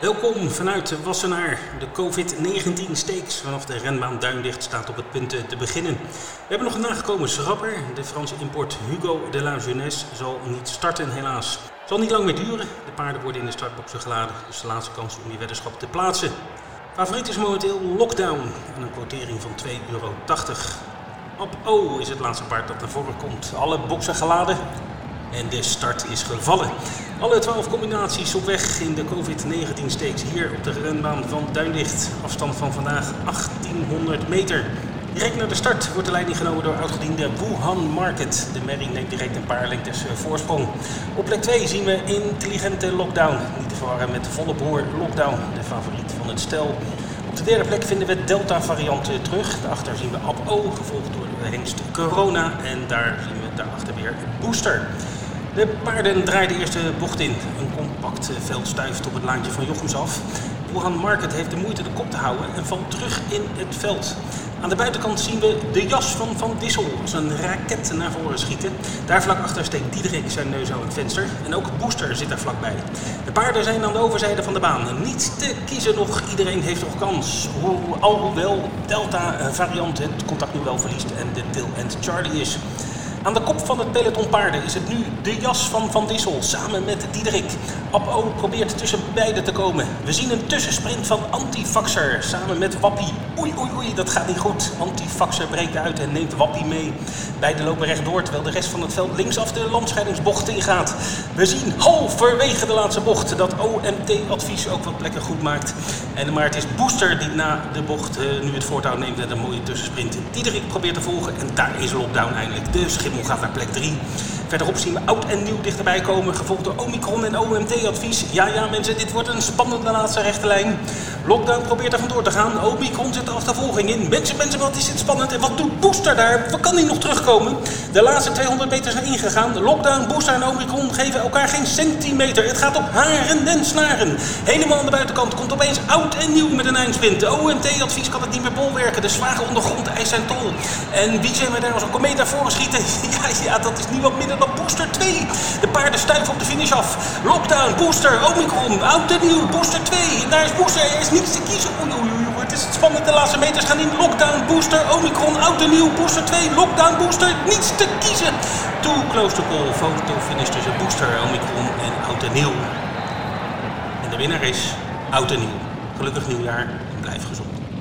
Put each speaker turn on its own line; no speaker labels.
Welkom vanuit Wassenaar. De COVID-19 Stakes vanaf de renbaan Duindicht staat op het punt te beginnen. We hebben nog een nagekomen schrapper. De Franse import Hugo de la Jeunesse zal niet starten helaas. Het zal niet lang meer duren. De paarden worden in de startboxen geladen. Dus de laatste kans om je weddenschap te plaatsen. Favoriet is momenteel Lockdown en een quotering van 2,80 euro. Op O is het laatste paard dat naar voren komt. Alle boxen geladen. En de start is gevallen. Alle 12 combinaties op weg in de COVID-19 stakes hier op de renbaan van Duinlicht. Afstand van vandaag 1800 meter. Direct naar de start wordt de leiding genomen door oudgediende Wuhan Market. De merrie neemt direct een paar lengtes eh, voorsprong. Op plek 2 zien we intelligente lockdown. Niet te verwarren met de volle boer lockdown, de favoriet van het stel. Op de derde plek vinden we Delta varianten terug. Daarachter zien we Ap-O, gevolgd door de hengst Corona. En daar zien we daarachter weer Booster. De paarden draaiden de eerste bocht in. Een compact veld stuift op het laantje van Jochems af. Wuhan Market heeft de moeite de kop te houden en valt terug in het veld. Aan de buitenkant zien we de jas van Van Dissel als een raket naar voren schieten. Daar vlak achter steekt Diederik zijn neus aan het venster. En ook Booster zit daar vlakbij. De paarden zijn aan de overzijde van de baan. Niet te kiezen nog, iedereen heeft nog kans. Alhoewel Delta variant het contact nu wel verliest en de Till and Charlie is. Aan de kop van het peloton paarden is het nu de jas van Van Dissel samen met Diederik. Ab-O probeert tussen beiden te komen. We zien een tussensprint van Antifaxer samen met Wappie. Oei, oei, oei, dat gaat niet goed. Antifaxer breekt uit en neemt Wappie mee. Beiden lopen rechtdoor terwijl de rest van het veld linksaf de landscheidingsbocht ingaat. We zien halverwege de laatste bocht dat OMT-advies ook wat plekken goed maakt. En maar het is Booster die na de bocht uh, nu het voortouw neemt met een mooie tussensprint. Diederik probeert te volgen en daar is lockdown eindelijk. De schimmel gaat naar plek 3. Verderop zien we oud en nieuw dichterbij komen, gevolgd door Omicron en OMT-advies. Ja, ja mensen, dit wordt een spannende laatste rechte lijn. Lockdown probeert er vandoor te gaan. Omicron zit de achtervolging in. Mensen, mensen, wat is dit spannend. En wat doet Booster daar? Wat kan hij nog terugkomen? De laatste 200 meter zijn ingegaan. Lockdown, Booster en Omicron geven elkaar geen centimeter. Het gaat op haren en snaren. Helemaal aan de buitenkant komt opeens oud en nieuw met een eindsprint. OMT-advies kan het niet meer bolwerken. De zwager ondergrond eist zijn tol. En wie zijn we daar als een komeet voren schieten? Ja, ja, dat is niemand minder dan Booster 2. De paarden stuiven op de finish af. Lockdown, Booster, Omicron, oud en nieuw, Booster 2. En daar is Booster, er is niets te kiezen. Oei, oei, oei, het is spannend. De laatste meters gaan in. Lockdown, Booster, Omicron, oud en nieuw, Booster 2. Lockdown, Booster, niets te kiezen. Too close to call. Foto finish tussen Booster, Omicron en oud en nieuw. En de winnaar is oud en nieuw. Gelukkig nieuwjaar en blijf gezond.